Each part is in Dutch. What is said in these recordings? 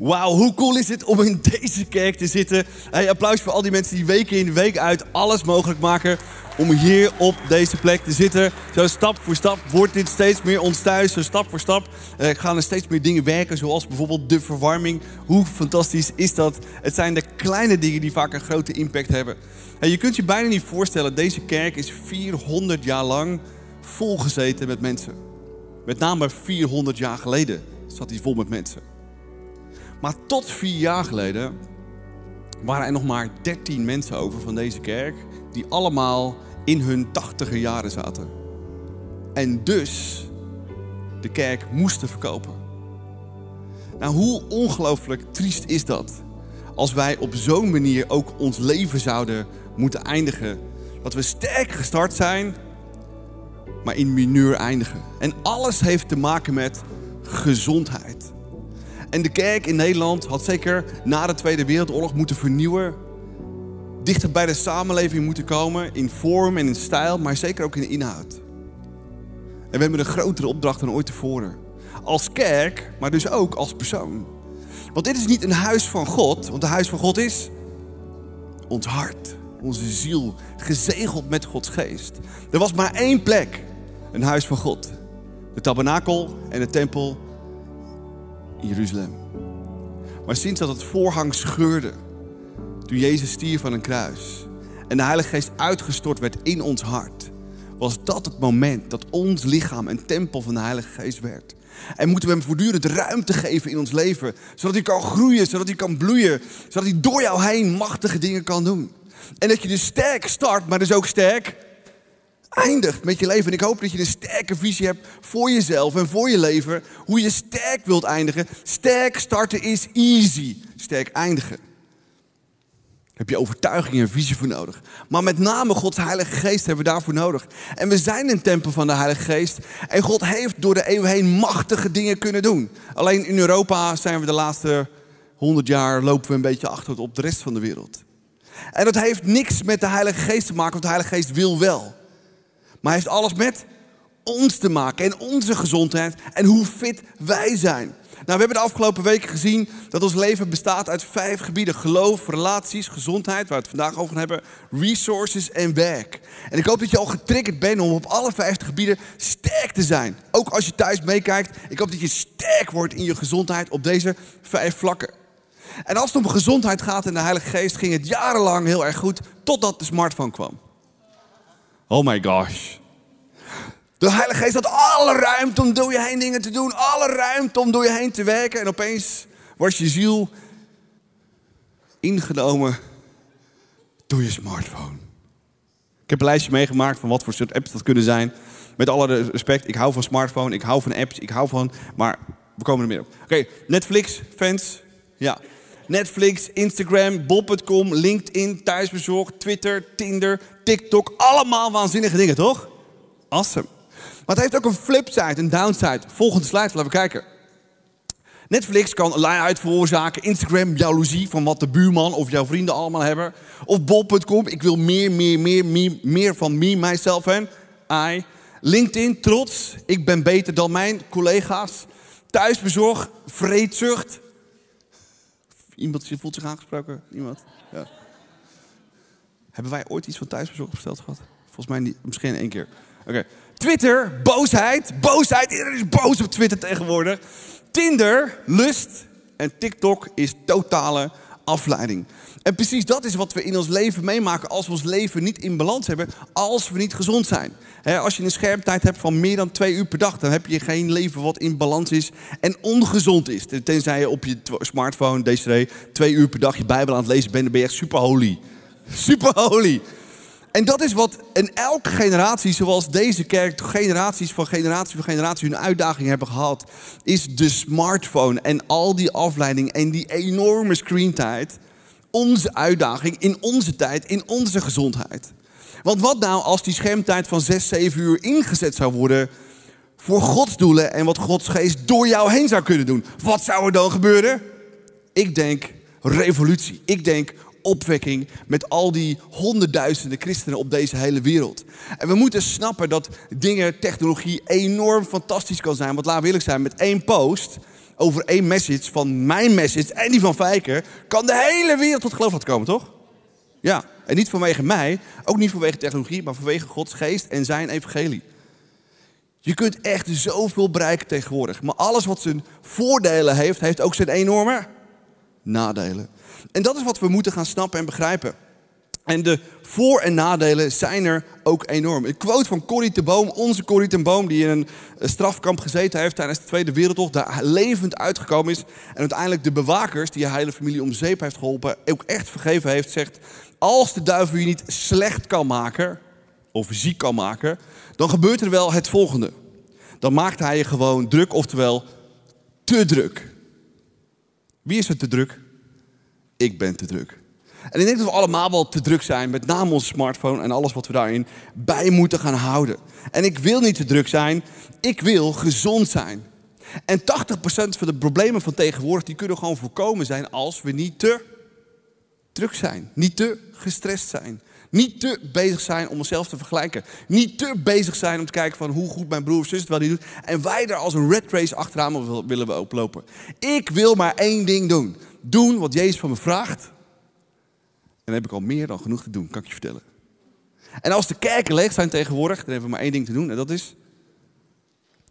Wauw, hoe cool is het om in deze kerk te zitten? Hey, applaus voor al die mensen die week in, week uit alles mogelijk maken om hier op deze plek te zitten. Zo stap voor stap wordt dit steeds meer ons thuis. Zo stap voor stap uh, gaan er steeds meer dingen werken, zoals bijvoorbeeld de verwarming. Hoe fantastisch is dat? Het zijn de kleine dingen die vaak een grote impact hebben. Je kunt je bijna niet voorstellen, deze kerk is 400 jaar lang volgezeten met mensen. Met name 400 jaar geleden zat hij vol met mensen. Maar tot vier jaar geleden waren er nog maar 13 mensen over van deze kerk die allemaal in hun tachtiger jaren zaten. En dus de kerk moesten verkopen. Nou, hoe ongelooflijk triest is dat? Als wij op zo'n manier ook ons leven zouden moeten eindigen. Dat we sterk gestart zijn, maar in mineur eindigen. En alles heeft te maken met gezondheid. En de kerk in Nederland had zeker na de Tweede Wereldoorlog moeten vernieuwen. Dichter bij de samenleving moeten komen in vorm en in stijl, maar zeker ook in inhoud. En we hebben een grotere opdracht dan ooit tevoren. Als kerk, maar dus ook als persoon. Want dit is niet een huis van God, want het huis van God is ons hart, onze ziel, gezegeld met Gods geest. Er was maar één plek, een huis van God. De tabernakel en de tempel Jeruzalem. Maar sinds dat het voorhang scheurde, toen Jezus stierf van een kruis en de Heilige Geest uitgestort werd in ons hart, was dat het moment dat ons lichaam een tempel van de Heilige Geest werd. En moeten we hem voortdurend ruimte geven in ons leven, zodat hij kan groeien, zodat hij kan bloeien, zodat hij door jou heen machtige dingen kan doen. En dat je dus sterk start, maar dus ook sterk eindigt met je leven. En ik hoop dat je een sterke visie hebt voor jezelf en voor je leven. Hoe je sterk wilt eindigen. Sterk starten is easy. Sterk eindigen. Heb je overtuiging en visie voor nodig. Maar met name Gods Heilige Geest hebben we daarvoor nodig. En we zijn een tempel van de Heilige Geest. En God heeft door de eeuwen heen machtige dingen kunnen doen. Alleen in Europa zijn we de laatste honderd jaar lopen we een beetje achter op de rest van de wereld. En dat heeft niks met de Heilige Geest te maken, want de Heilige Geest wil wel. Maar heeft alles met ons te maken en onze gezondheid en hoe fit wij zijn. Nou, we hebben de afgelopen weken gezien dat ons leven bestaat uit vijf gebieden: geloof, relaties, gezondheid, waar we het vandaag over gaan hebben, resources en werk. En ik hoop dat je al getriggerd bent om op alle vijf gebieden sterk te zijn. Ook als je thuis meekijkt, ik hoop dat je sterk wordt in je gezondheid op deze vijf vlakken. En als het om gezondheid gaat en de Heilige Geest, ging het jarenlang heel erg goed, totdat de smartphone kwam. Oh my gosh. De Heilige Geest had alle ruimte om door je heen dingen te doen. Alle ruimte om door je heen te werken. En opeens was je ziel ingenomen door je smartphone. Ik heb een lijstje meegemaakt van wat voor soort apps dat kunnen zijn. Met alle respect, ik hou van smartphone, ik hou van apps, ik hou van... Maar we komen er meer op. Oké, Netflix, fans, ja. Netflix, Instagram, Bob.com, LinkedIn, thuisbezorgd, Twitter, Tinder, TikTok. Allemaal waanzinnige dingen, toch? Awesome. Maar het heeft ook een flipside, een downside. Volgende slide, laten we kijken. Netflix kan uit veroorzaken. Instagram, jaloezie van wat de buurman of jouw vrienden allemaal hebben. Of bol.com, ik wil meer, meer, meer, meer, meer van me, myself en I. LinkedIn, trots, ik ben beter dan mijn collega's. Thuisbezorg, vreedzucht. Iemand voelt zich aangesproken? Iemand? Ja. Hebben wij ooit iets van thuisbezorg besteld gehad? Volgens mij niet, misschien één keer. Oké. Twitter, boosheid. Boosheid, iedereen is boos op Twitter tegenwoordig. Tinder, lust. En TikTok is totale afleiding. En precies dat is wat we in ons leven meemaken als we ons leven niet in balans hebben, als we niet gezond zijn. als je een schermtijd hebt van meer dan twee uur per dag, dan heb je geen leven wat in balans is en ongezond is. Tenzij je op je smartphone, deze twee uur per dag je Bijbel aan het lezen bent, dan ben je echt super holy. Super holy. En dat is wat in elke generatie, zoals deze kerk, generaties van generatie van generatie hun uitdaging hebben gehad, is de smartphone en al die afleiding en die enorme screentijd onze uitdaging in onze tijd, in onze gezondheid. Want wat nou als die schermtijd van 6, 7 uur ingezet zou worden voor Gods doelen en wat Gods geest door jou heen zou kunnen doen? Wat zou er dan gebeuren? Ik denk revolutie. Ik denk opwekking met al die honderdduizenden christenen op deze hele wereld. En we moeten snappen dat dingen, technologie enorm fantastisch kan zijn. Want laten we eerlijk zijn, met één post over één message van mijn message en die van Fijker, kan de hele wereld tot geloof laten komen, toch? Ja, en niet vanwege mij, ook niet vanwege technologie, maar vanwege Gods geest en zijn evangelie. Je kunt echt zoveel bereiken tegenwoordig. Maar alles wat zijn voordelen heeft, heeft ook zijn enorme nadelen. En dat is wat we moeten gaan snappen en begrijpen. En de voor- en nadelen zijn er ook enorm. Een quote van Corrie ten Boom, onze Corrie ten Boom, die in een strafkamp gezeten heeft tijdens de Tweede Wereldoorlog, daar levend uitgekomen is. En uiteindelijk de bewakers, die je hele familie om zeep heeft geholpen, ook echt vergeven heeft, zegt: Als de duivel je niet slecht kan maken, of ziek kan maken, dan gebeurt er wel het volgende. Dan maakt hij je gewoon druk, oftewel te druk. Wie is er te druk? Ik ben te druk. En ik denk dat we allemaal wel te druk zijn, met name onze smartphone en alles wat we daarin bij moeten gaan houden. En ik wil niet te druk zijn, ik wil gezond zijn. En 80% van de problemen van tegenwoordig, die kunnen gewoon voorkomen zijn als we niet te druk zijn. Niet te gestrest zijn. Niet te bezig zijn om onszelf te vergelijken. Niet te bezig zijn om te kijken van hoe goed mijn broer of zus het wel die doet. En wij er als een red race achteraan willen we oplopen. Ik wil maar één ding doen. Doen wat Jezus van me vraagt. En dan heb ik al meer dan genoeg te doen, kan ik je vertellen. En als de kerken leeg zijn tegenwoordig, dan hebben we maar één ding te doen. En dat is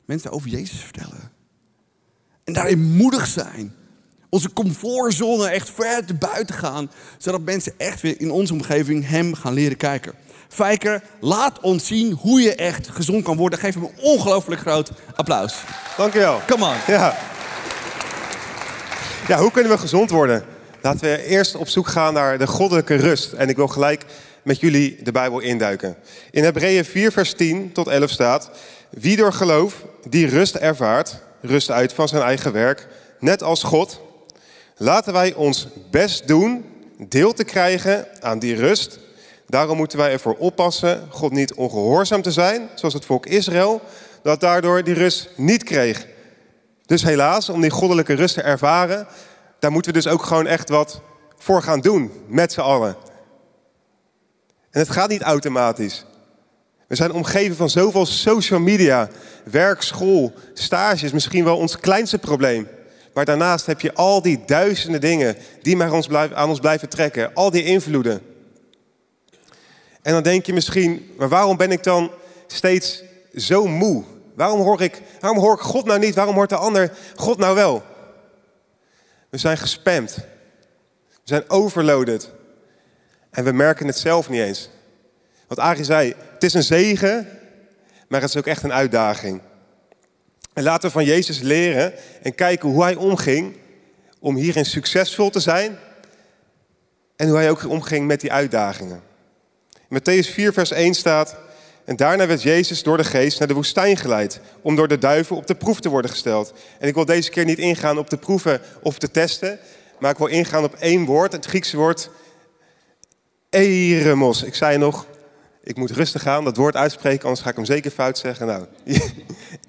mensen over Jezus vertellen. En daarin moedig zijn. Onze comfortzone echt ver te buiten gaan. Zodat mensen echt weer in onze omgeving hem gaan leren kijken. Fijker, laat ons zien hoe je echt gezond kan worden. Geef hem een ongelooflijk groot applaus. Dankjewel. Come on. Ja. Ja, hoe kunnen we gezond worden? Laten we eerst op zoek gaan naar de goddelijke rust. En ik wil gelijk met jullie de Bijbel induiken. In Hebreeën 4, vers 10 tot 11 staat: Wie door geloof die rust ervaart, rust uit van zijn eigen werk, net als God. Laten wij ons best doen deel te krijgen aan die rust. Daarom moeten wij ervoor oppassen God niet ongehoorzaam te zijn, zoals het volk Israël, dat daardoor die rust niet kreeg. Dus helaas, om die goddelijke rust te ervaren, daar moeten we dus ook gewoon echt wat voor gaan doen, met z'n allen. En het gaat niet automatisch. We zijn omgeven van zoveel social media, werk, school, stages, misschien wel ons kleinste probleem. Maar daarnaast heb je al die duizenden dingen die maar ons aan ons blijven trekken, al die invloeden. En dan denk je misschien, maar waarom ben ik dan steeds zo moe? Waarom hoor ik, waarom hoor God nou niet? Waarom hoort de ander God nou wel? We zijn gespamd. We zijn overloaded. En we merken het zelf niet eens. Wat Arie zei, het is een zegen, maar het is ook echt een uitdaging. En laten we van Jezus leren en kijken hoe hij omging om hierin succesvol te zijn. En hoe hij ook omging met die uitdagingen. In Matthäus 4, vers 1 staat. En daarna werd Jezus door de geest naar de woestijn geleid. Om door de duivel op de proef te worden gesteld. En ik wil deze keer niet ingaan op de proeven of te testen. Maar ik wil ingaan op één woord. Het Griekse woord eremos. Ik zei nog, ik moet rustig gaan, dat woord uitspreken, anders ga ik hem zeker fout zeggen. Nou,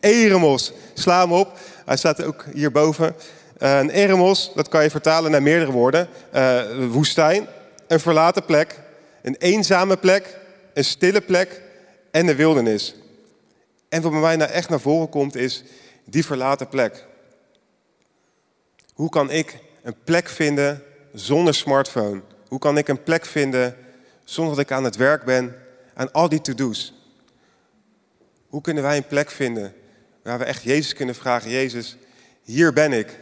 eremos, sla hem op. Hij staat ook hierboven. Uh, een eremos, dat kan je vertalen naar meerdere woorden. Uh, woestijn, een verlaten plek, een eenzame plek, een stille plek en de wildernis. En wat bij mij nou echt naar voren komt is die verlaten plek. Hoe kan ik een plek vinden zonder smartphone? Hoe kan ik een plek vinden zonder dat ik aan het werk ben aan al die to-do's? Hoe kunnen wij een plek vinden waar we echt Jezus kunnen vragen, Jezus, hier ben ik.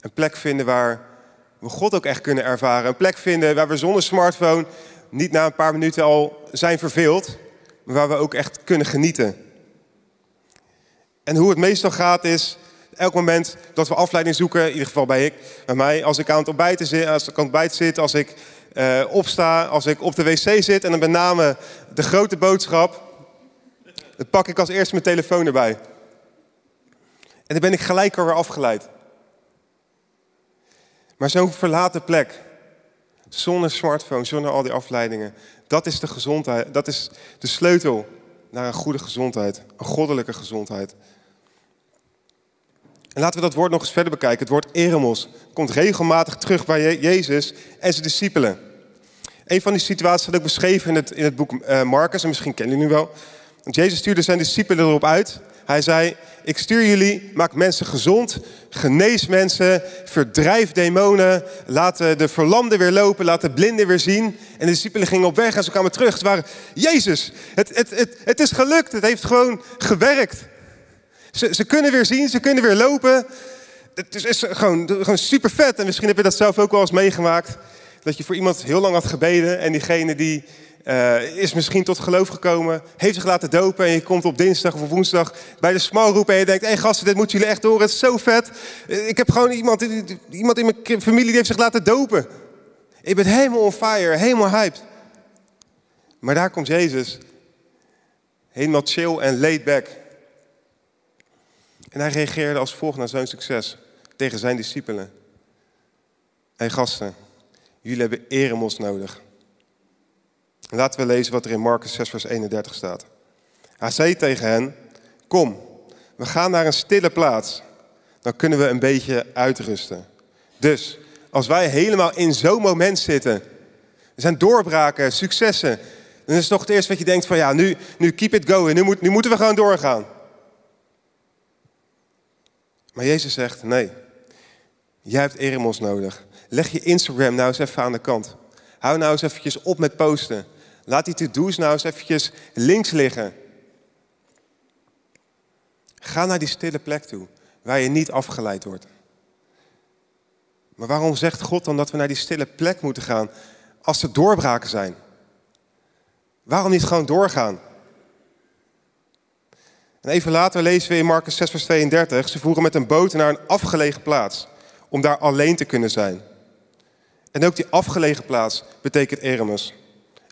Een plek vinden waar we God ook echt kunnen ervaren. Een plek vinden waar we zonder smartphone niet na een paar minuten al zijn verveeld, waar we ook echt kunnen genieten. En hoe het meestal gaat is, elk moment dat we afleiding zoeken, in ieder geval bij ik, bij mij, als ik aan het ontbijten zit, als ik aan het zit, als ik uh, opsta, als ik op de wc zit en dan met name de grote boodschap, dan pak ik als eerste mijn telefoon erbij. En dan ben ik gelijk alweer afgeleid. Maar zo'n verlaten plek, zonder smartphone, zonder al die afleidingen, dat is de gezondheid, dat is de sleutel naar een goede gezondheid, een goddelijke gezondheid. En laten we dat woord nog eens verder bekijken. Het woord eremos komt regelmatig terug bij Jezus en zijn discipelen. Een van die situaties staat ook beschreven in het, in het boek uh, Marcus, en misschien kennen jullie nu wel. Want Jezus stuurde zijn discipelen erop uit Hij zei, ik stuur jullie, maak mensen gezond, genees mensen, verdrijf demonen, laat de verlamden weer lopen, laat de blinden weer zien. En de discipelen gingen op weg en ze kwamen terug. Ze waren, Jezus, het, het, het, het is gelukt, het heeft gewoon gewerkt. Ze, ze kunnen weer zien, ze kunnen weer lopen. Het is, is gewoon, gewoon super vet. En misschien heb je dat zelf ook wel eens meegemaakt. Dat je voor iemand heel lang had gebeden en diegene die uh, is misschien tot geloof gekomen, heeft zich laten dopen en je komt op dinsdag of woensdag bij de small roep en je denkt, hé hey, gasten, dit moeten jullie echt horen, het is zo vet. Eh, ik heb gewoon iemand, iemand in mijn familie die heeft zich laten dopen. Ik ben helemaal on fire, helemaal hyped. Maar daar komt Jezus, helemaal chill en laid back. En hij reageerde als volgt naar zijn succes tegen zijn discipelen. Hé hey, gasten, jullie hebben eremos nodig. Laten we lezen wat er in Marcus 6, vers 31 staat. Hij zei tegen hen: Kom, we gaan naar een stille plaats. Dan kunnen we een beetje uitrusten. Dus als wij helemaal in zo'n moment zitten, er zijn doorbraken, successen, dan is het toch het eerste wat je denkt: van ja, nu, nu keep it going, nu, moet, nu moeten we gewoon doorgaan. Maar Jezus zegt: nee, jij hebt Eremos nodig. Leg je Instagram nou eens even aan de kant. Hou nou eens eventjes op met posten. Laat die to-do's nou eens eventjes links liggen. Ga naar die stille plek toe, waar je niet afgeleid wordt. Maar waarom zegt God dan dat we naar die stille plek moeten gaan als er doorbraken zijn? Waarom niet gewoon doorgaan? En even later lezen we in Marcus 6, vers 32. Ze voeren met een boot naar een afgelegen plaats om daar alleen te kunnen zijn. En ook die afgelegen plaats betekent Eremus.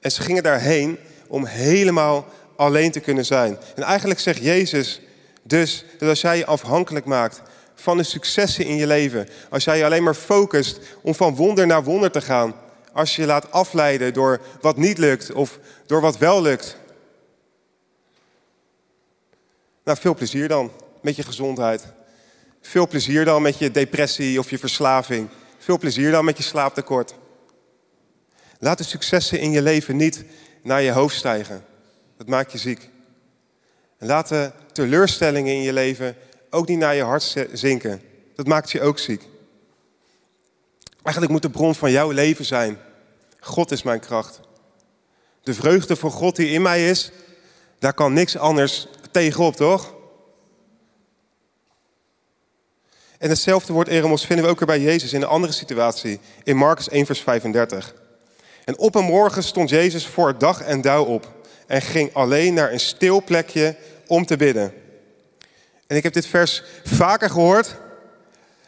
En ze gingen daarheen om helemaal alleen te kunnen zijn. En eigenlijk zegt Jezus dus dat als jij je afhankelijk maakt van de successen in je leven, als jij je alleen maar focust om van wonder naar wonder te gaan, als je je laat afleiden door wat niet lukt of door wat wel lukt. Nou, veel plezier dan met je gezondheid. Veel plezier dan met je depressie of je verslaving. Veel plezier dan met je slaaptekort. Laat de successen in je leven niet naar je hoofd stijgen. Dat maakt je ziek. En laat de teleurstellingen in je leven ook niet naar je hart zinken. Dat maakt je ook ziek. Eigenlijk moet de bron van jouw leven zijn. God is mijn kracht. De vreugde voor God die in mij is, daar kan niks anders tegenop, toch? En hetzelfde woord eremos vinden we ook weer bij Jezus in een andere situatie. In Marcus 1, vers 35. En op een morgen stond Jezus voor dag en dauw op en ging alleen naar een stil plekje om te bidden. En ik heb dit vers vaker gehoord.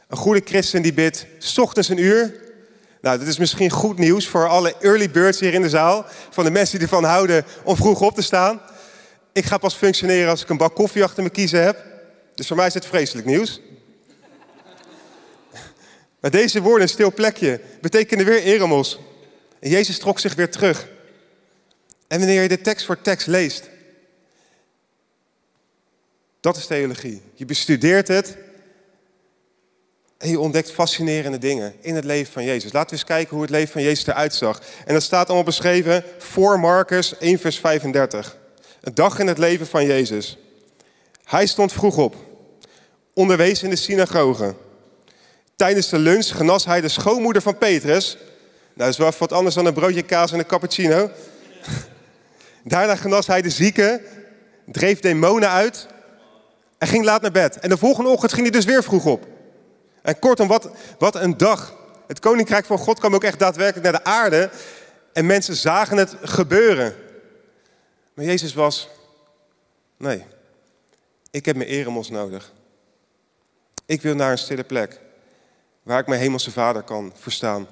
Een goede christen die bidt s ochtends een uur. Nou, dit is misschien goed nieuws voor alle early birds hier in de zaal. Van de mensen die ervan houden om vroeg op te staan. Ik ga pas functioneren als ik een bak koffie achter me kiezen heb. Dus voor mij is dit vreselijk nieuws. Maar deze woorden, stil plekje, betekenen weer eremos. En Jezus trok zich weer terug. En wanneer je de tekst voor tekst leest, dat is theologie. Je bestudeert het en je ontdekt fascinerende dingen in het leven van Jezus. Laten we eens kijken hoe het leven van Jezus eruit zag. En dat staat allemaal beschreven voor Marcus 1, vers 35. Een dag in het leven van Jezus. Hij stond vroeg op, onderwees in de synagoge. Tijdens de lunch genas hij de schoonmoeder van Petrus dat is wel wat anders dan een broodje kaas en een cappuccino. Daarna genas hij de zieken, dreef demonen uit en ging laat naar bed. En de volgende ochtend ging hij dus weer vroeg op. En kortom, wat, wat een dag. Het koninkrijk van God kwam ook echt daadwerkelijk naar de aarde. En mensen zagen het gebeuren. Maar Jezus was, nee, ik heb mijn eremos nodig. Ik wil naar een stille plek waar ik mijn hemelse vader kan verstaan.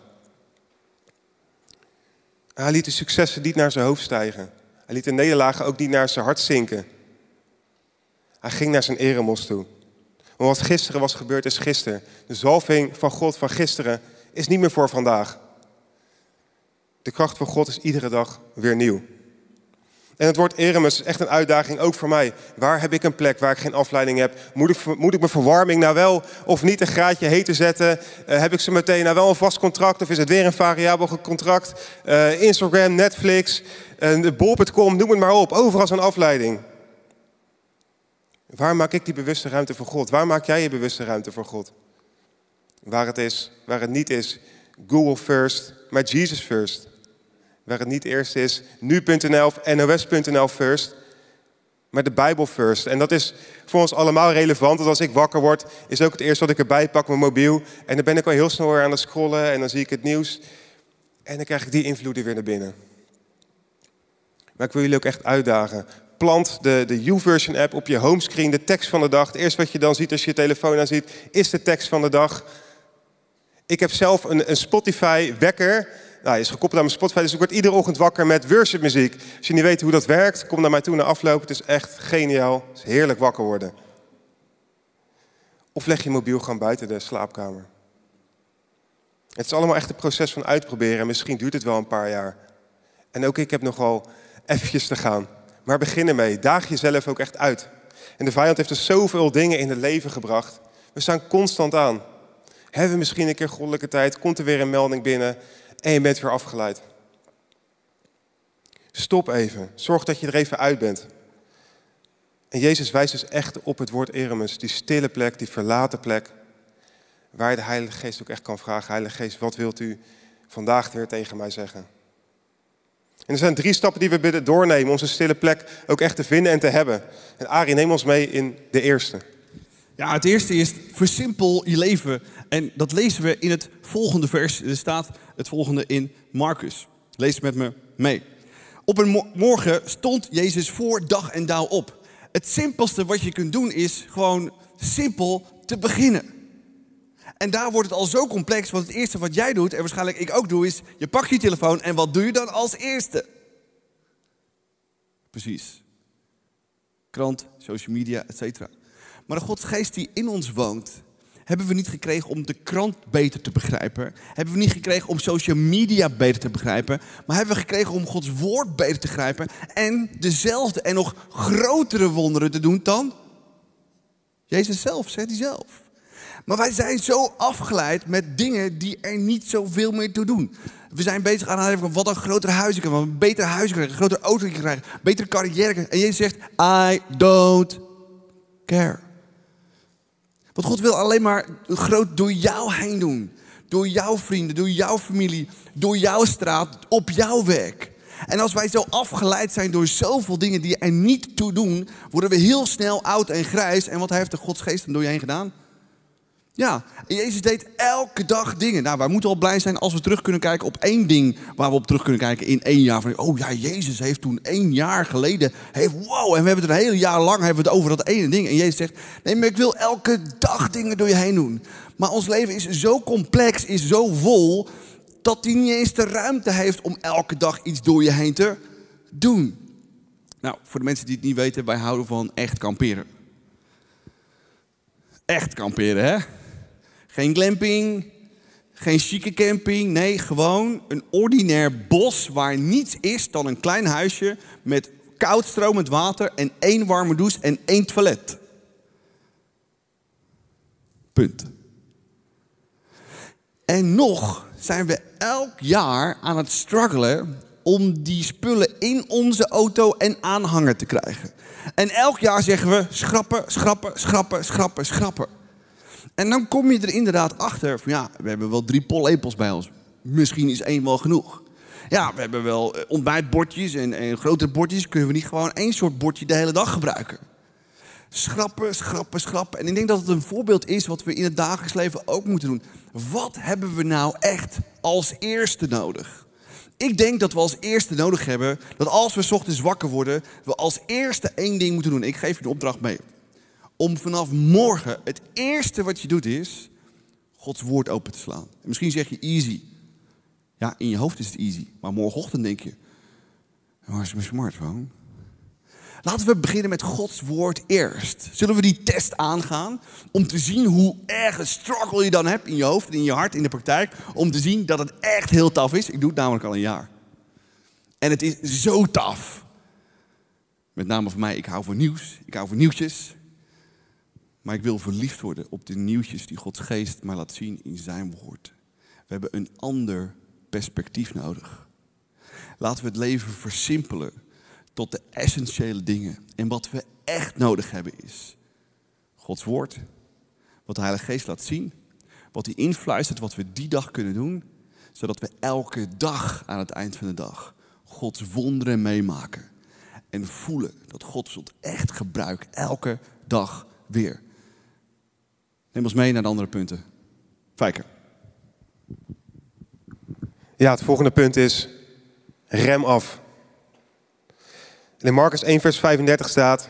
Hij liet de successen niet naar zijn hoofd stijgen. Hij liet de nederlagen ook niet naar zijn hart zinken. Hij ging naar zijn eremos toe. Wat gisteren was gebeurd, is gisteren. De zalving van God van gisteren is niet meer voor vandaag. De kracht van God is iedere dag weer nieuw. En het woord Eremus is echt een uitdaging, ook voor mij. Waar heb ik een plek waar ik geen afleiding heb? Moet ik, moet ik mijn verwarming nou wel of niet een graadje heter zetten? Uh, heb ik ze meteen nou wel een vast contract of is het weer een variabel contract? Uh, Instagram, Netflix, uh, bol.com, noem het maar op. Overal een afleiding. Waar maak ik die bewuste ruimte voor God? Waar maak jij je bewuste ruimte voor God? Waar het is, waar het niet is, Google first, maar Jesus first. Waar het niet eerst is, nu.nl of nos.nl first, maar de Bijbel first. En dat is voor ons allemaal relevant. Want als ik wakker word, is ook het eerste wat ik erbij pak, mijn mobiel. En dan ben ik al heel snel weer aan het scrollen en dan zie ik het nieuws. En dan krijg ik die invloeden weer naar binnen. Maar ik wil jullie ook echt uitdagen. Plant de, de YouVersion app op je homescreen, de tekst van de dag. Het eerste wat je dan ziet als je je telefoon aan ziet, is de tekst van de dag. Ik heb zelf een, een Spotify wekker nou, is gekoppeld aan mijn Spotify. Dus ik word iedere ochtend wakker met worshipmuziek. Als je niet weet hoe dat werkt, kom naar mij toe na afloop. Het is echt geniaal. Het is heerlijk wakker worden. Of leg je mobiel gewoon buiten de slaapkamer. Het is allemaal echt een proces van uitproberen. misschien duurt het wel een paar jaar. En ook ik heb nogal eventjes te gaan. Maar begin ermee. Daag jezelf ook echt uit. En de vijand heeft er zoveel dingen in het leven gebracht. We staan constant aan. Hebben we misschien een keer goddelijke tijd? Komt er weer een melding binnen? En je bent weer afgeleid. Stop even. Zorg dat je er even uit bent. En Jezus wijst dus echt op het woord Eremus, die stille plek, die verlaten plek, waar je de Heilige Geest ook echt kan vragen, Heilige Geest, wat wilt u vandaag weer tegen mij zeggen? En er zijn drie stappen die we bidden doornemen, om onze stille plek ook echt te vinden en te hebben. En Arie, neem ons mee in de eerste. Ja, het eerste is versimpel je leven. En dat lezen we in het volgende vers. Er staat het volgende in Marcus. Lees met me mee. Op een morgen stond Jezus voor dag en dauw op. Het simpelste wat je kunt doen is gewoon simpel te beginnen. En daar wordt het al zo complex, want het eerste wat jij doet, en waarschijnlijk ik ook doe, is je pakt je telefoon en wat doe je dan als eerste? Precies. Krant, social media, et. Maar de Godsgeest die in ons woont, hebben we niet gekregen om de krant beter te begrijpen. Hebben we niet gekregen om social media beter te begrijpen. Maar hebben we gekregen om Gods woord beter te begrijpen. En dezelfde en nog grotere wonderen te doen dan Jezus zelf, zegt hij zelf. Maar wij zijn zo afgeleid met dingen die er niet zoveel meer toe doen. We zijn bezig aan het van wat een groter huis ik kan, een beter huis krijgen, een grotere auto krijgen, betere carrière. En Jezus zegt, I don't care. Want God wil alleen maar groot door jou heen doen. Door jouw vrienden, door jouw familie, door jouw straat, op jouw werk. En als wij zo afgeleid zijn door zoveel dingen die er niet toe doen, worden we heel snel oud en grijs. En wat heeft de Godsgeest dan door je heen gedaan? Ja, Jezus deed elke dag dingen. Nou, wij moeten al blij zijn als we terug kunnen kijken op één ding waar we op terug kunnen kijken in één jaar. Van, oh ja, Jezus heeft toen één jaar geleden, heeft, wow, en we hebben het een hele jaar lang hebben we het over dat ene ding. En Jezus zegt, nee, maar ik wil elke dag dingen door je heen doen. Maar ons leven is zo complex, is zo vol, dat hij niet eens de ruimte heeft om elke dag iets door je heen te doen. Nou, voor de mensen die het niet weten, wij houden van echt kamperen. Echt kamperen, hè? Geen glamping, geen chique camping. Nee, gewoon een ordinair bos waar niets is dan een klein huisje met koud stromend water en één warme douche en één toilet. Punt. En nog zijn we elk jaar aan het struggelen om die spullen in onze auto en aanhanger te krijgen. En elk jaar zeggen we schrappen, schrappen, schrappen, schrappen, schrappen. En dan kom je er inderdaad achter van ja, we hebben wel drie pollepels bij ons. Misschien is één wel genoeg. Ja, we hebben wel eh, ontbijtbordjes en, en grotere bordjes. Kunnen we niet gewoon één soort bordje de hele dag gebruiken? Schrappen, schrappen, schrappen. En ik denk dat het een voorbeeld is wat we in het dagelijks leven ook moeten doen. Wat hebben we nou echt als eerste nodig? Ik denk dat we als eerste nodig hebben dat als we ochtends wakker worden, we als eerste één ding moeten doen. Ik geef je de opdracht mee om vanaf morgen het eerste wat je doet is Gods woord open te slaan. En misschien zeg je easy. Ja, in je hoofd is het easy. Maar morgenochtend denk je, waar is mijn smartphone? Laten we beginnen met Gods woord eerst. Zullen we die test aangaan om te zien hoe erg struggle je dan hebt in je hoofd, in je hart, in de praktijk. Om te zien dat het echt heel taf is. Ik doe het namelijk al een jaar. En het is zo taf. Met name voor mij, ik hou van nieuws. Ik hou van nieuwtjes. Maar ik wil verliefd worden op de nieuwtjes die Gods geest mij laat zien in zijn woord. We hebben een ander perspectief nodig. Laten we het leven versimpelen tot de essentiële dingen. En wat we echt nodig hebben is Gods woord. Wat de Heilige Geest laat zien. Wat hij influistert, wat we die dag kunnen doen. Zodat we elke dag aan het eind van de dag Gods wonderen meemaken. En voelen dat God ons echt gebruikt. Elke dag weer. Neem ons mee naar de andere punten. Fijker. Ja, het volgende punt is rem af. In Marcus 1, vers 35 staat.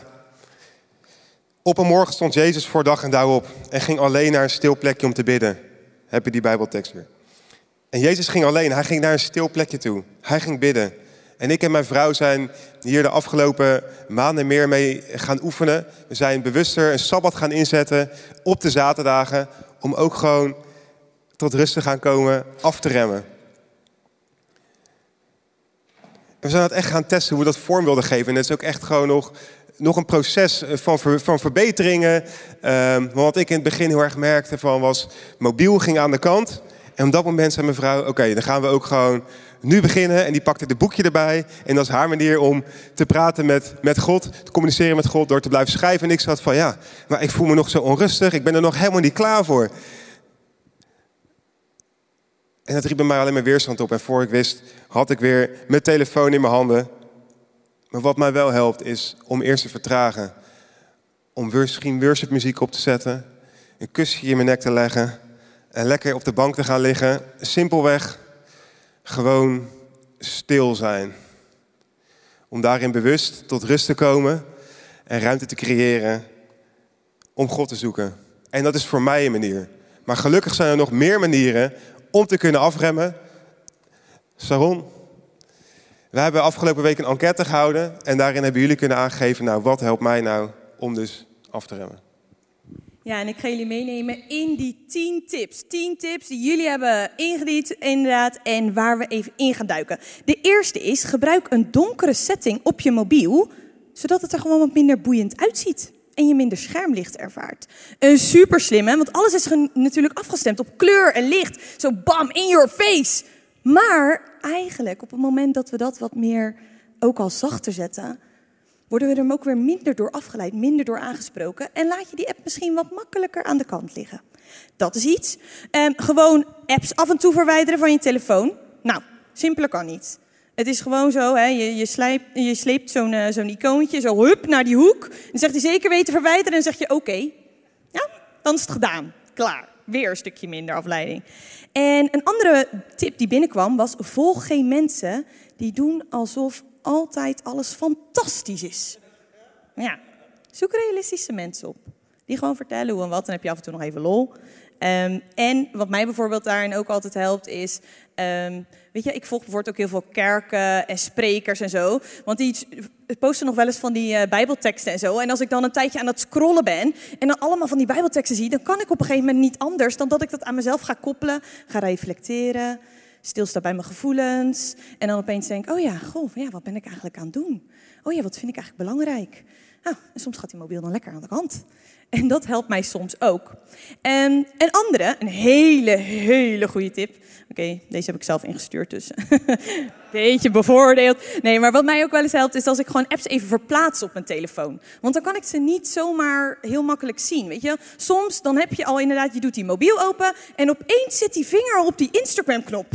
Op een morgen stond Jezus voor dag en dauw op en ging alleen naar een stil plekje om te bidden. Heb je die Bijbeltekst weer? En Jezus ging alleen, hij ging naar een stil plekje toe. Hij ging bidden. En ik en mijn vrouw zijn hier de afgelopen maanden meer mee gaan oefenen. We zijn bewuster een sabbat gaan inzetten op de zaterdagen om ook gewoon tot rust te gaan komen, af te remmen. En we zijn het echt gaan testen hoe we dat vorm wilden geven. En het is ook echt gewoon nog, nog een proces eh, van, van verbeteringen. Um, wat ik in het begin heel erg merkte van was, mobiel ging aan de kant. En op dat moment zei mijn vrouw, oké, dan gaan we ook gewoon nu beginnen. En die pakte het boekje erbij. En dat is haar manier om te praten met, met God, te communiceren met God door te blijven schrijven. En ik zat van, ja, maar ik voel me nog zo onrustig. Ik ben er nog helemaal niet klaar voor. En dat riep bij mij alleen maar weerstand op. En voor ik wist, had ik weer mijn telefoon in mijn handen. Maar wat mij wel helpt, is om eerst te vertragen. Om misschien worshipmuziek op te zetten. Een kusje in mijn nek te leggen. En lekker op de bank te gaan liggen. Simpelweg gewoon stil zijn. Om daarin bewust tot rust te komen. En ruimte te creëren om God te zoeken. En dat is voor mij een manier. Maar gelukkig zijn er nog meer manieren om te kunnen afremmen. Saron, we hebben afgelopen week een enquête gehouden en daarin hebben jullie kunnen aangeven, nou wat helpt mij nou om dus af te remmen? Ja, en ik ga jullie meenemen in die 10 tips. 10 tips die jullie hebben ingediend, inderdaad, en waar we even in gaan duiken. De eerste is, gebruik een donkere setting op je mobiel, zodat het er gewoon wat minder boeiend uitziet en je minder schermlicht ervaart. Een super slimme, want alles is natuurlijk afgestemd op kleur en licht. Zo bam, in your face. Maar eigenlijk op het moment dat we dat wat meer ook al zachter zetten, worden we er ook weer minder door afgeleid, minder door aangesproken. En laat je die app misschien wat makkelijker aan de kant liggen. Dat is iets. Um, gewoon apps af en toe verwijderen van je telefoon. Nou, simpeler kan niet. Het is gewoon zo, hè, je, je, sleept zo'n uh, zo'n icoontje zo hup naar die hoek. Dan zegt hij zeker weten verwijderen en zeg je oké. Ja, dan is het gedaan. Klaar. Weer een stukje minder afleiding. En een andere tip die binnenkwam was: volg geen mensen die doen alsof altijd alles fantastisch is. Ja, zoek realistische mensen op. Die gewoon vertellen hoe en wat. Dan heb je af en toe nog even lol. Um, en wat mij bijvoorbeeld daarin ook altijd helpt is... Um, weet je, ik volg bijvoorbeeld ook heel veel kerken en sprekers en zo. Want die posten nog wel eens van die uh, bijbelteksten en zo. En als ik dan een tijdje aan het scrollen ben en dan allemaal van die bijbelteksten zie... dan kan ik op een gegeven moment niet anders dan dat ik dat aan mezelf ga koppelen. Ga reflecteren, stilstaan bij mijn gevoelens. En dan opeens denk oh ja, goh, ja, wat ben ik eigenlijk aan het doen? Oh ja, wat vind ik eigenlijk belangrijk? Nou, en soms gaat die mobiel dan lekker aan de kant. En dat helpt mij soms ook. En een andere, een hele, hele goede tip. Oké, deze heb ik zelf ingestuurd, dus beetje bevoordeeld. Nee, maar wat mij ook wel eens helpt, is als ik gewoon apps even verplaats op mijn telefoon. Want dan kan ik ze niet zomaar heel makkelijk zien, weet je. Soms dan heb je al inderdaad, je doet die mobiel open en opeens zit die vinger op die Instagram-knop.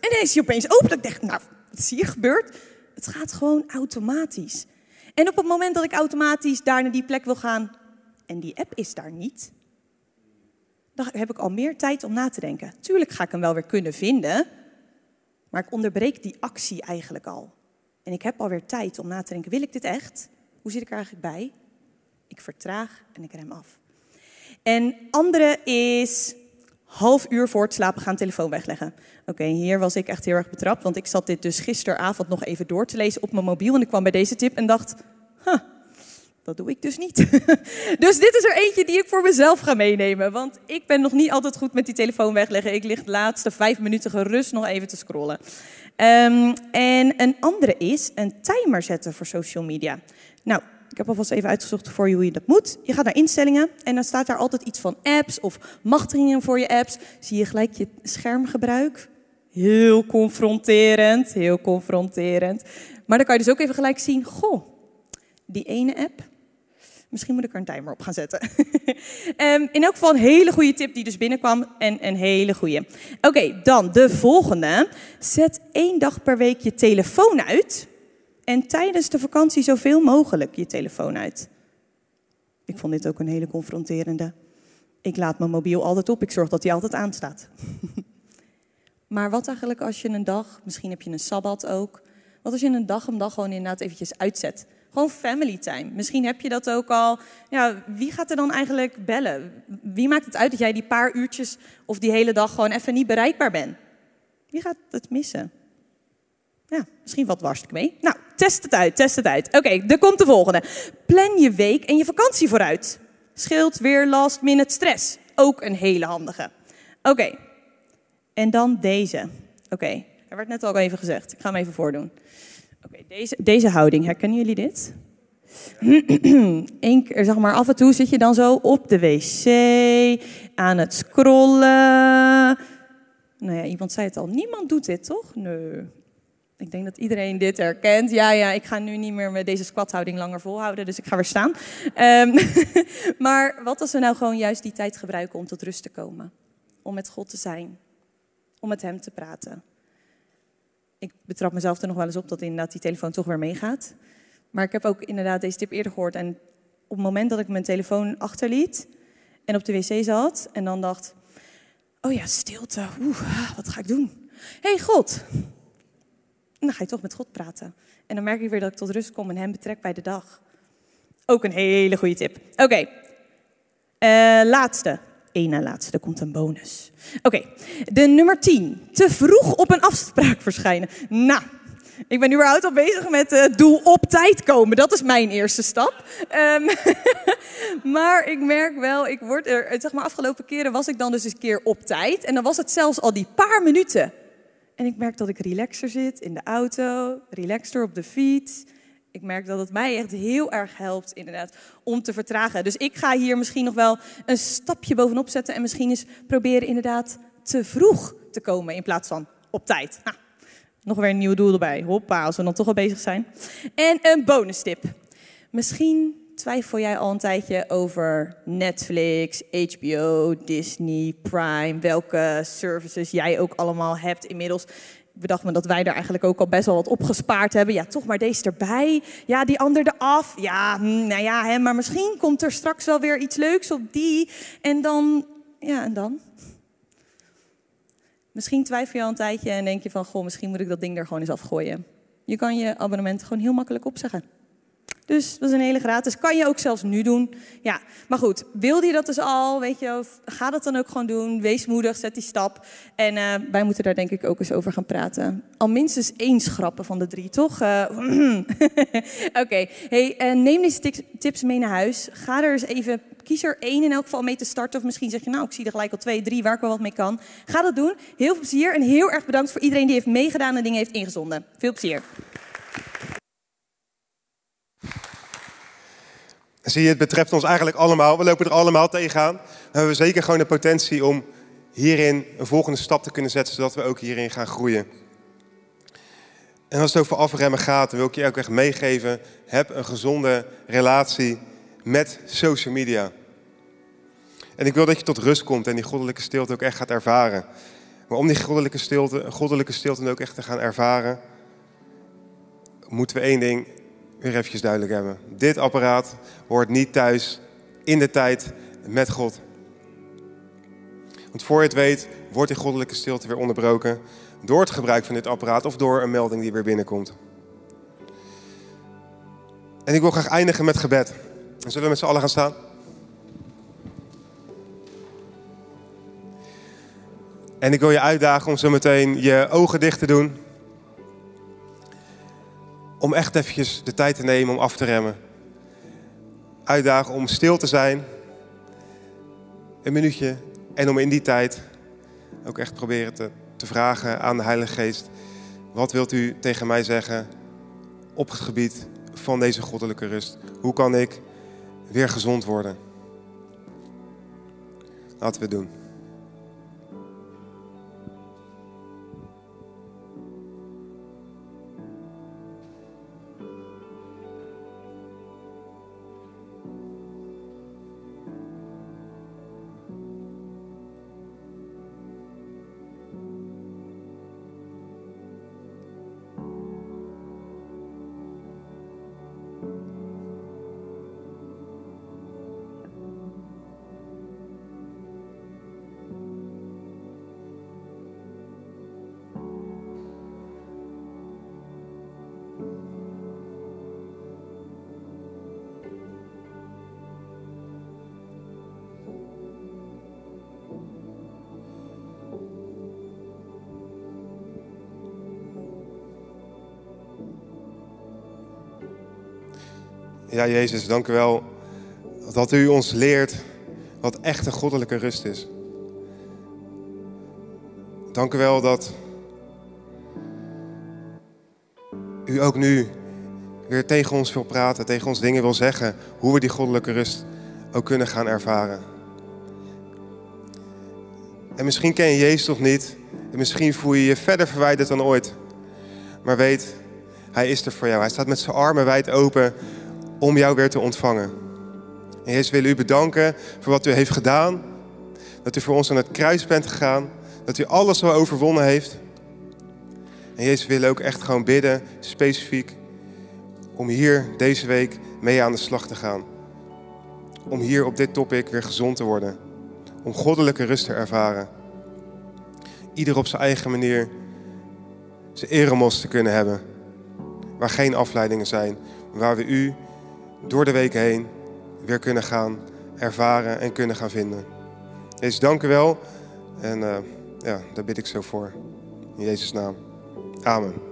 En dan is die opeens open. Ik denk, nou, wat zie je gebeurd? Het gaat gewoon automatisch. En op het moment dat ik automatisch daar naar die plek wil gaan, en die app is daar niet, dan heb ik al meer tijd om na te denken. Tuurlijk ga ik hem wel weer kunnen vinden, maar ik onderbreek die actie eigenlijk al. En ik heb alweer tijd om na te denken, wil ik dit echt? Hoe zit ik er eigenlijk bij? Ik vertraag en ik rem af. En andere is half uur voor het slapen gaan telefoon wegleggen. Oké, hier was ik echt heel erg betrapt, want ik zat dit dus gisteravond nog even door te lezen op mijn mobiel en ik kwam bij deze tip en dacht, huh, dat doe ik dus niet. dus dit is er eentje die ik voor mezelf ga meenemen. Want ik ben nog niet altijd goed met die telefoon wegleggen. Ik lig de laatste vijf minuten gerust nog even te scrollen. Um, en een andere is een timer zetten voor social media. Nou, ik heb alvast even uitgezocht voor je hoe je dat moet. Je gaat naar instellingen en dan staat daar altijd iets van apps of machtigingen voor je apps. Zie je gelijk je schermgebruik. Heel confronterend, heel confronterend. Maar dan kan je dus ook even gelijk zien, goh, die ene app, Misschien moet ik er een timer op gaan zetten. Ehm, in elk geval een hele goede tip die dus binnenkwam. En een hele goede. Oké, dan de volgende. Zet één dag per week je telefoon uit. En tijdens de vakantie zoveel mogelijk je telefoon uit. Ik vond dit ook een hele confronterende. Ik laat mijn mobiel altijd op. Ik zorg dat hij altijd aanstaat. maar wat eigenlijk als je een dag, misschien heb je een sabbat ook. Wat als je een dag om dag gewoon inderdaad eventjes uitzet? Gewoon family time. Misschien heb je dat ook al. Ja, wie gaat er dan eigenlijk bellen? Wie maakt het uit dat jij die paar uurtjes of die hele dag gewoon even niet bereikbaar bent? Wie gaat het missen? Ja, misschien wat ik mee. Nou, test het uit, test het uit. Oké, er komt de volgende. Plan je week en je vakantie vooruit. Scheelt weer last minute stress. Ook een hele handige. Oké, en dan deze. Oké, er werd net al even gezegd. Ik ga hem even voordoen. Deze, deze houding, herkennen jullie dit? Zeg maar, af en toe zit je dan zo op de wc, aan het scrollen. Nou ja, iemand zei het al, niemand doet dit, toch? Nee. Ik denk dat iedereen dit herkent. Ja, ja, ik ga nu niet meer met deze squathouding langer volhouden, dus ik ga weer staan. Um, maar wat als we nou gewoon juist die tijd gebruiken om tot rust te komen? Om met God te zijn, om met Hem te praten ik betrap mezelf er nog wel eens op dat inderdaad die telefoon toch weer meegaat. Maar ik heb ook inderdaad deze tip eerder gehoord. En op het moment dat ik mijn telefoon achterliet en op de wc zat en dan dacht, oh ja, stilte, oeh, ah, wat ga ik doen? Hé hey, God! Dan ga je toch met God praten. En dan merk ik weer dat ik tot rust kom en hem betrek bij de dag. Ook een hele goede tip. Oké, okay. eh, laatste één na laatste, er komt een bonus. Oké, de nummer 10. Te vroeg op een afspraak verschijnen. Nou, ik ben nu überhaupt al bezig met het uh, doel op tijd komen. Dat is mijn eerste stap. Um, maar ik merk wel, ik word er, zeg maar, afgelopen keren was ik dan dus een keer op tijd. En dan was het zelfs al die paar minuten. En ik merk dat ik relaxer zit in de auto, relaxter op de fiets ik merk dat het mij echt heel erg helpt, inderdaad, om te vertragen. Dus ik ga hier misschien nog wel een stapje bovenop zetten en misschien eens proberen inderdaad te vroeg te komen in plaats van op tijd. Nou, nog weer een nieuw doel erbij. Hoppa, als we dan toch al bezig zijn. En een bonus tip. Misschien twijfel jij al een tijdje over Netflix, HBO, Disney, Prime, welke services jij ook allemaal hebt inmiddels bedacht me dat wij daar eigenlijk ook al best wel wat opgespaard hebben. Ja, toch maar deze erbij. Ja, die ander eraf. Ja, hm, nou ja, hè, maar misschien komt er straks wel weer iets leuks op die. En dan, ja, en dan? Misschien twijfel je al een tijdje en denk je van, goh, misschien moet ik dat ding er gewoon eens afgooien. Je kan je abonnement gewoon heel makkelijk opzeggen. Dus dat is een hele gratis. Kan je ook zelfs nu doen. Ja, maar goed, wilde je dat dus al, weet je, ga dat dan ook gewoon doen. Wees moedig, zet die stap. En uh, wij moeten daar denk ik ook eens over gaan praten. Al minstens één schrappen van de drie, toch? Uh, Oké, hey, uh, neem deze tips mee naar huis. Ga er eens even, kies er één in elk geval mee te starten. Of misschien zeg je, nou, ik zie er gelijk al twee, drie waar ik wel wat mee kan. Ga dat doen. Heel veel plezier en heel erg bedankt voor iedereen die heeft meegedaan en dingen heeft ingezonden. Veel plezier. Zie je, het betreft ons eigenlijk allemaal. We lopen er allemaal tegenaan. We hebben zeker gewoon de potentie om hierin een volgende stap te kunnen zetten, zodat we ook hierin gaan groeien. En als het over afremmen gaat, dan wil ik je ook echt meegeven: heb een gezonde relatie met social media. En ik wil dat je tot rust komt en die goddelijke stilte ook echt gaat ervaren. Maar om die goddelijke stilte, goddelijke stilte ook echt te gaan ervaren, moeten we één ding weer eventjes duidelijk hebben. Dit apparaat hoort niet thuis in de tijd met God. Want voor je het weet, wordt die goddelijke stilte weer onderbroken door het gebruik van dit apparaat of door een melding die weer binnenkomt. En ik wil graag eindigen met gebed. En zullen we met z'n allen gaan staan? En ik wil je uitdagen om zo meteen je ogen dicht te doen om echt eventjes de tijd te nemen om af te remmen. Uitdagen om stil te zijn. Een minuutje. En om in die tijd ook echt proberen te, te vragen aan de Heilige Geest. Wat wilt u tegen mij zeggen op het gebied van deze goddelijke rust? Hoe kan ik weer gezond worden? Laten we het doen. Ja, Jezus, dank u wel dat u ons leert wat echte goddelijke rust is. Dank u wel dat u ook nu weer tegen ons wil praten, tegen ons dingen wil zeggen, hoe we die goddelijke rust ook kunnen gaan ervaren. En misschien ken je Jezus nog niet, en misschien voel je je verder verwijderd dan ooit. Maar weet, Hij is er voor jou. Hij staat met zijn armen wijd open om jou weer te ontvangen. En Jezus wil u bedanken voor wat u heeft gedaan. Dat u voor ons aan het kruis bent gegaan. Dat u alles wel overwonnen heeft. En Jezus wil ook echt gewoon bidden, specifiek, om hier deze week mee aan de slag te gaan. Om hier op dit topic weer gezond te worden. Om goddelijke rust te ervaren. Ieder op zijn eigen manier zijn eremos te kunnen hebben. Waar geen afleidingen zijn. Waar we u door de weken heen weer kunnen gaan ervaren en kunnen gaan vinden. Jezus, dank u wel. En uh, ja, daar bid ik zo voor. In Jezus' naam. Amen.